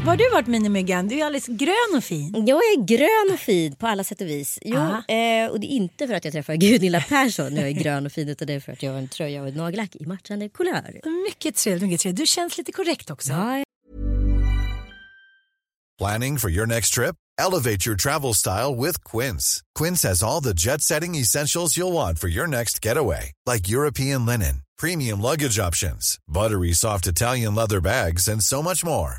Var har du varit Minimyggan? Du är alldeles grön och fin. Jag är grön och fin på alla sätt och vis. Jo, eh, och det är inte för att jag träffar Gunilla Persson när jag är grön och fin utan det är för att jag har en tröja och ett nagellack i matchande kulör. Mycket trevligt, mycket trevligt. Du känns lite korrekt också. Ja, Planning for your next trip? Elevate your travel style with Quince. Quince has all the jet setting essentials you'll want for your next getaway, like European linen, premium luggage options, buttery soft Italian leather bags, and so much more.